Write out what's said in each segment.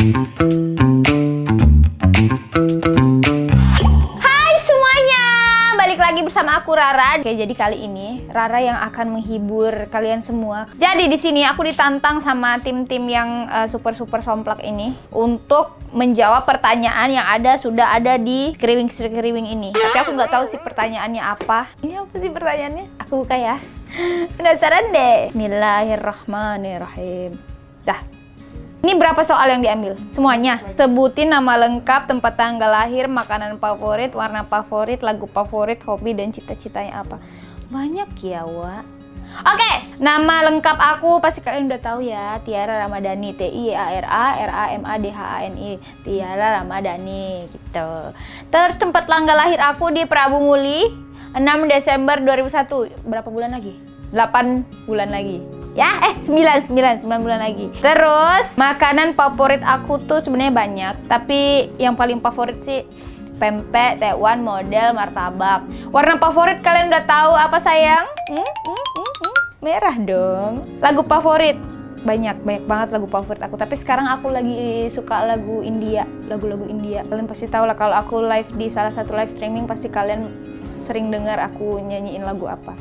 Hai semuanya, balik lagi bersama aku Rara. Oke, jadi kali ini Rara yang akan menghibur kalian semua. Jadi di sini aku ditantang sama tim-tim yang uh, super-super somplak ini untuk menjawab pertanyaan yang ada sudah ada di skriwing-skriwing ini. Tapi aku nggak tahu sih pertanyaannya apa. Ini apa sih pertanyaannya? Aku buka ya. Penasaran deh. Bismillahirrahmanirrahim. Dah, ini berapa soal yang diambil? Semuanya. Sebutin nama lengkap, tempat tanggal lahir, makanan favorit, warna favorit, lagu favorit, hobi dan cita-citanya apa. Banyak ya, Wak. Oke, nama lengkap aku pasti kalian udah tahu ya, Tiara Ramadhani, T I A R A R A M A D H A N I, Tiara Ramadhani gitu. Terus tempat tanggal lahir aku di Prabu Muli, 6 Desember 2001. Berapa bulan lagi? 8 bulan lagi. Ya, eh 9, 9, 9 bulan lagi. Terus, makanan favorit aku tuh sebenarnya banyak, tapi yang paling favorit sih pempek, tekwan, model, martabak. Warna favorit kalian udah tahu apa sayang? Hmm? Hmm? Hmm? Hmm? Merah dong. Lagu favorit banyak banyak banget lagu favorit aku tapi sekarang aku lagi suka lagu India lagu-lagu India kalian pasti tahu lah kalau aku live di salah satu live streaming pasti kalian sering dengar aku nyanyiin lagu apa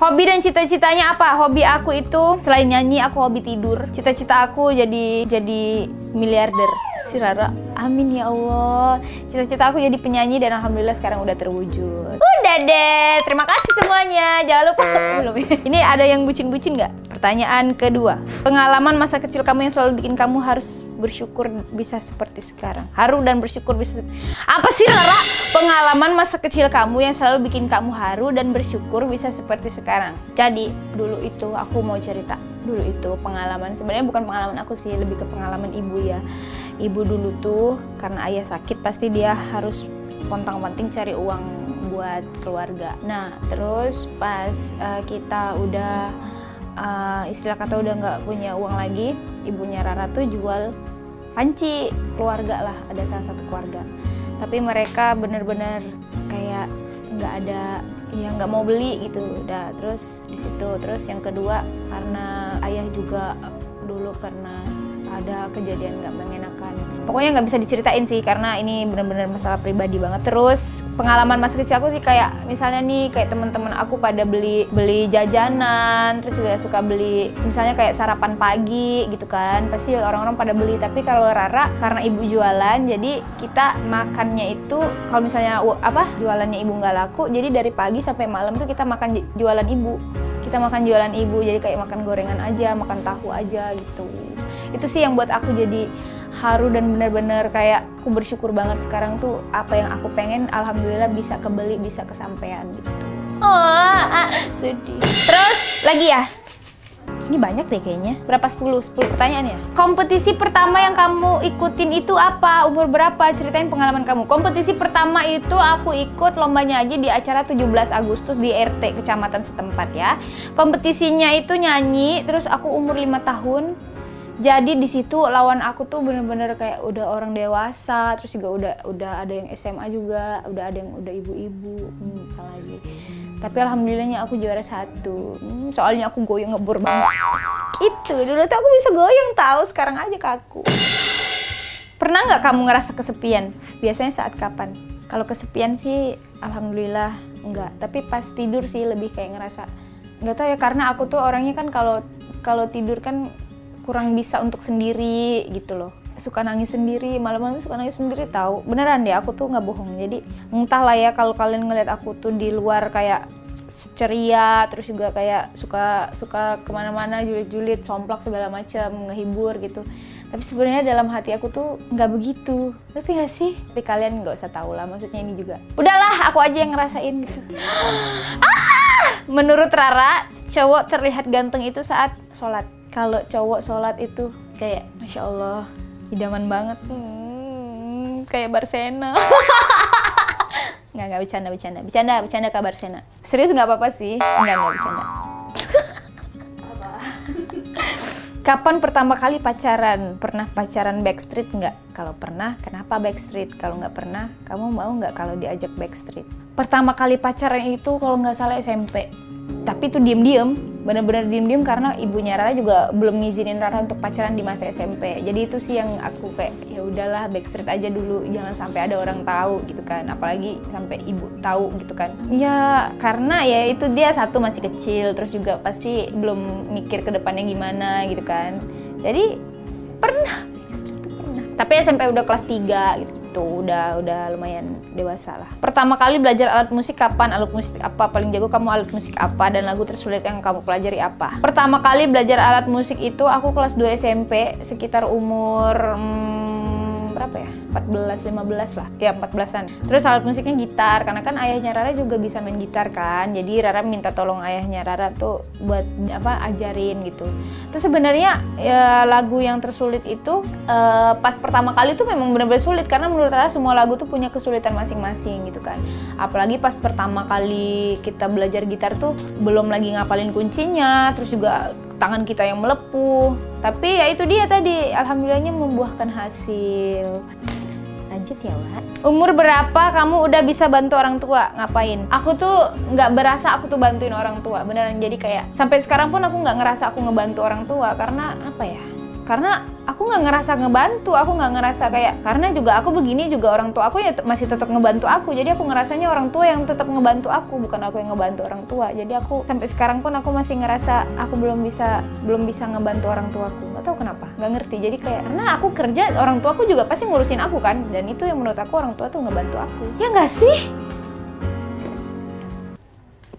Hobi dan cita-citanya apa? Hobi aku itu selain nyanyi aku hobi tidur. Cita-cita aku jadi jadi miliarder. Si Rara, amin ya Allah. Cita-cita aku jadi penyanyi dan alhamdulillah sekarang udah terwujud. Udah deh, terima kasih semuanya. Jangan lupa belum ya. Ini ada yang bucin-bucin nggak? Pertanyaan kedua, pengalaman masa kecil kamu yang selalu bikin kamu harus bersyukur bisa seperti sekarang. Haru dan bersyukur bisa. Apa sih Rara? Pengalaman masa kecil kamu yang selalu bikin kamu haru dan bersyukur bisa seperti sekarang. Jadi dulu itu aku mau cerita. Dulu itu pengalaman sebenarnya bukan pengalaman aku sih, lebih ke pengalaman ibu ya. Ibu dulu tuh karena ayah sakit pasti dia harus pontang-panting cari uang buat keluarga. Nah terus pas uh, kita udah uh, istilah kata udah nggak punya uang lagi, ibunya Rara tuh jual panci keluarga lah, ada salah satu keluarga. Tapi mereka bener-bener kayak nggak ada ya nggak mau beli gitu udah terus di situ terus yang kedua karena ayah juga dulu pernah ada kejadian nggak mengenakan pokoknya nggak bisa diceritain sih karena ini benar-benar masalah pribadi banget. Terus pengalaman masa kecil aku sih kayak misalnya nih kayak teman-teman aku pada beli beli jajanan terus juga suka beli misalnya kayak sarapan pagi gitu kan. Pasti orang-orang pada beli tapi kalau Rara karena ibu jualan jadi kita makannya itu kalau misalnya apa jualannya ibu nggak laku jadi dari pagi sampai malam tuh kita makan jualan ibu. Kita makan jualan ibu jadi kayak makan gorengan aja makan tahu aja gitu. Itu sih yang buat aku jadi haru dan bener-bener kayak aku bersyukur banget sekarang tuh apa yang aku pengen alhamdulillah bisa kebeli bisa kesampaian gitu. Oh ah, sedih. Terus lagi ya? Ini banyak deh kayaknya. Berapa? 10 10 pertanyaan ya? Kompetisi pertama yang kamu ikutin itu apa? Umur berapa? Ceritain pengalaman kamu. Kompetisi pertama itu aku ikut lombanya aja di acara 17 Agustus di RT kecamatan setempat ya. Kompetisinya itu nyanyi terus aku umur 5 tahun jadi di situ lawan aku tuh bener-bener kayak udah orang dewasa terus juga udah udah ada yang SMA juga udah ada yang udah ibu-ibu hmm, lagi tapi alhamdulillahnya aku juara satu. Hmm, soalnya aku goyang ngebor banget. Itu dulu tuh aku bisa goyang tahu sekarang aja kaku. Pernah nggak kamu ngerasa kesepian? Biasanya saat kapan? Kalau kesepian sih alhamdulillah enggak tapi pas tidur sih lebih kayak ngerasa nggak tahu ya karena aku tuh orangnya kan kalau kalau tidur kan kurang bisa untuk sendiri gitu loh. Suka nangis sendiri malam-malam suka nangis sendiri tahu. Beneran deh aku tuh nggak bohong. Jadi entahlah ya kalau kalian ngeliat aku tuh di luar kayak ceria terus juga kayak suka suka ke mana-mana julid-julid somplak segala macam ngehibur gitu. Tapi sebenarnya dalam hati aku tuh nggak begitu. Ngerti gak sih? Tapi kalian nggak usah tahu lah maksudnya ini juga. Udahlah aku aja yang ngerasain gitu. Ah! menurut Rara cowok terlihat ganteng itu saat sholat kalau cowok sholat itu kayak masya Allah idaman banget. Hmm, kayak Barsena nggak nggak bercanda bercanda. Bercanda bercanda kabar Sena serius nggak apa-apa sih? Nggak nggak bercanda. Kapan pertama kali pacaran? Pernah pacaran backstreet nggak? Kalau pernah kenapa backstreet? Kalau nggak pernah kamu mau nggak kalau diajak backstreet? Pertama kali pacaran itu kalau nggak salah SMP tapi itu diem-diem bener-bener diem-diem karena ibunya Rara juga belum ngizinin Rara untuk pacaran di masa SMP jadi itu sih yang aku kayak ya udahlah backstreet aja dulu jangan sampai ada orang tahu gitu kan. Apalagi sampai ibu tahu gitu kan. Ya karena ya itu dia satu masih kecil terus juga pasti belum mikir ke depannya gimana gitu kan. Jadi pernah pernah. Tapi SMP udah kelas 3 gitu gitu. Udah udah lumayan dewasa lah. Pertama kali belajar alat musik kapan? Alat musik apa? Paling jago kamu alat musik apa? Dan lagu tersulit yang kamu pelajari apa? Pertama kali belajar alat musik itu aku kelas 2 SMP sekitar umur hmm, berapa ya? 14 15 lah. Ya 14an terus alat musiknya gitar karena kan ayahnya Rara juga bisa main gitar kan. Jadi Rara minta tolong ayahnya Rara tuh buat apa ajarin gitu. Terus sebenarnya ya, lagu yang tersulit itu uh, pas pertama kali tuh memang benar-benar sulit. Karena menurut Rara semua lagu tuh punya kesulitan masing-masing gitu kan. Apalagi pas pertama kali kita belajar gitar tuh belum lagi ngapalin kuncinya terus juga tangan kita yang melepuh. Tapi ya itu dia tadi alhamdulillahnya membuahkan hasil. Lanjut ya Wak. Umur berapa kamu udah bisa bantu orang tua? Ngapain? Aku tuh nggak berasa aku tuh bantuin orang tua beneran. Jadi kayak sampai sekarang pun aku nggak ngerasa aku ngebantu orang tua. Karena apa ya? Karena aku nggak ngerasa ngebantu aku nggak ngerasa kayak karena juga aku begini juga orang tua aku ya masih tetap ngebantu aku. Jadi aku ngerasanya orang tua yang tetap ngebantu aku bukan aku yang ngebantu orang tua. Jadi aku sampai sekarang pun aku masih ngerasa aku belum bisa belum bisa ngebantu orang tua aku. Nggak tahu kenapa nggak ngerti. Jadi kayak karena aku kerja orang tua aku juga pasti ngurusin aku kan? Dan itu yang menurut aku orang tua tuh ngebantu aku. Ya nggak sih?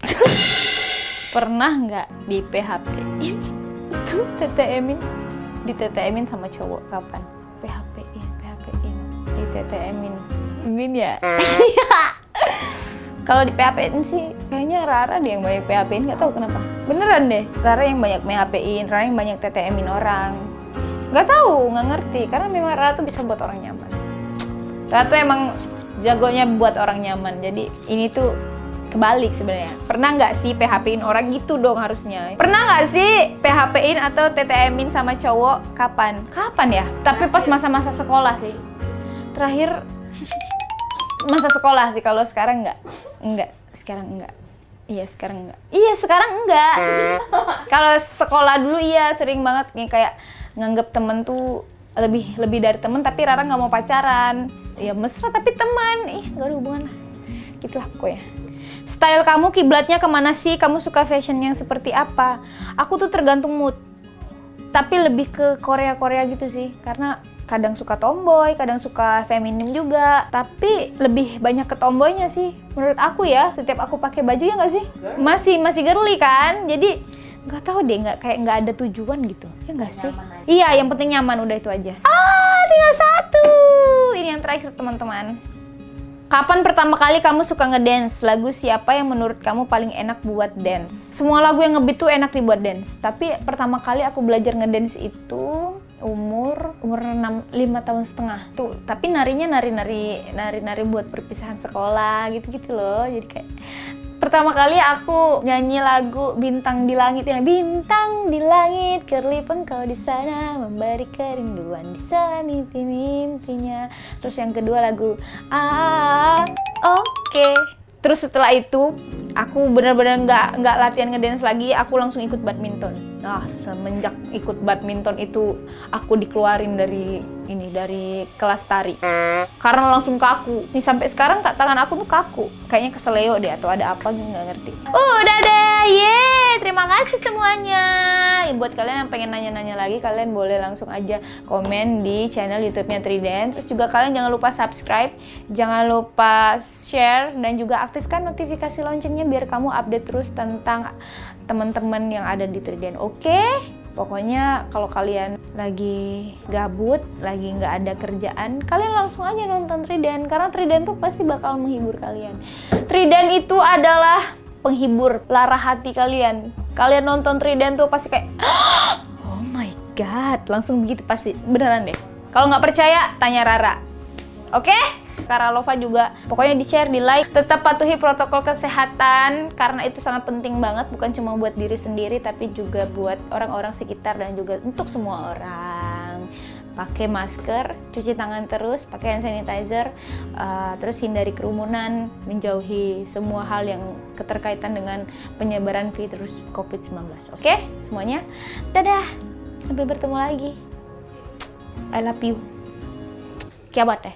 Pernah nggak di PHP itu TTM ini di TTM-in sama cowok kapan? PHP-in, PHP-in, di TTM-in. Ingin ya? Kalau di PHP-in sih kayaknya Rara deh yang banyak PHP-in, nggak tahu kenapa. Beneran deh, Rara yang banyak PHP-in, Rara yang banyak TTM-in orang. Nggak tahu, nggak ngerti, karena memang Rara tuh bisa buat orang nyaman. Rara tuh emang jagonya buat orang nyaman, jadi ini tuh kebalik sebenarnya. Pernah nggak sih PHP-in orang gitu dong harusnya? Pernah nggak sih PHP-in atau TTM-in sama cowok? Kapan? Kapan ya? Tapi pas masa-masa sekolah sih. Terakhir masa sekolah sih kalau sekarang nggak. Nggak, sekarang nggak. Iya sekarang enggak. Iya sekarang enggak. kalau sekolah dulu iya sering banget kayak nganggep temen tuh lebih lebih dari temen tapi Rara nggak mau pacaran. Ya mesra tapi teman. Ih nggak ada hubungan lah. Gitulah pokoknya. Style kamu kiblatnya ke mana sih? Kamu suka fashion yang seperti apa? Aku tuh tergantung mood. Tapi lebih ke Korea-Korea gitu sih. Karena kadang suka tomboy, kadang suka feminim juga. Tapi lebih banyak ke tomboynya sih. Menurut aku ya, setiap aku pakai baju ya nggak sih? Masih masih girly kan? Jadi nggak tahu deh, nggak kayak nggak ada tujuan gitu. Ya nggak sih? Iya, yang penting nyaman udah itu aja. Ah, tinggal satu. Ini yang terakhir teman-teman. Kapan pertama kali kamu suka ngedance? Lagu siapa yang menurut kamu paling enak buat dance? Semua lagu yang ngebeat tuh enak dibuat dance. Tapi pertama kali aku belajar ngedance itu umur umur 6 5 tahun setengah tuh tapi narinya nari-nari nari-nari buat perpisahan sekolah gitu-gitu loh jadi kayak pertama kali aku nyanyi lagu bintang di langit ya. Bintang di langit kerlip engkau di sana memberi kerinduan di sana mimpi-mimpinya. Terus yang kedua lagu ah oke. Okay. terus setelah itu aku benar-benar nggak nggak latihan ngedance lagi aku langsung ikut badminton Nah, semenjak ikut badminton itu aku dikeluarin dari ini dari kelas tari. Karena langsung kaku. Nih sampai sekarang tak tangan aku tuh kaku. Kayaknya keseleo deh atau ada apa nggak ngerti. Udah deh, ye. Terima kasih semuanya. Ya, buat kalian yang pengen nanya-nanya lagi, kalian boleh langsung aja komen di channel YouTube-nya Trident. Terus juga kalian jangan lupa subscribe, jangan lupa share dan juga aktifkan notifikasi loncengnya biar kamu update terus tentang teman-teman yang ada di Trident. Oke? Pokoknya kalau kalian lagi gabut, lagi nggak ada kerjaan, kalian langsung aja nonton Trident karena Trident tuh pasti bakal menghibur kalian. Trident itu adalah penghibur lara hati kalian. Kalian nonton Trident tuh pasti kayak, oh my god, langsung begitu pasti beneran deh. Kalau nggak percaya, tanya Rara. Oke? Okay? Karalova juga pokoknya di share di like tetap patuhi protokol kesehatan karena itu sangat penting banget bukan cuma buat diri sendiri tapi juga buat orang-orang sekitar dan juga untuk semua orang pakai masker, cuci tangan terus, pakai hand sanitizer, uh, terus hindari kerumunan, menjauhi semua hal yang keterkaitan dengan penyebaran virus COVID-19. Oke, okay? semuanya. Dadah. Sampai bertemu lagi. I love you. Kiamat deh.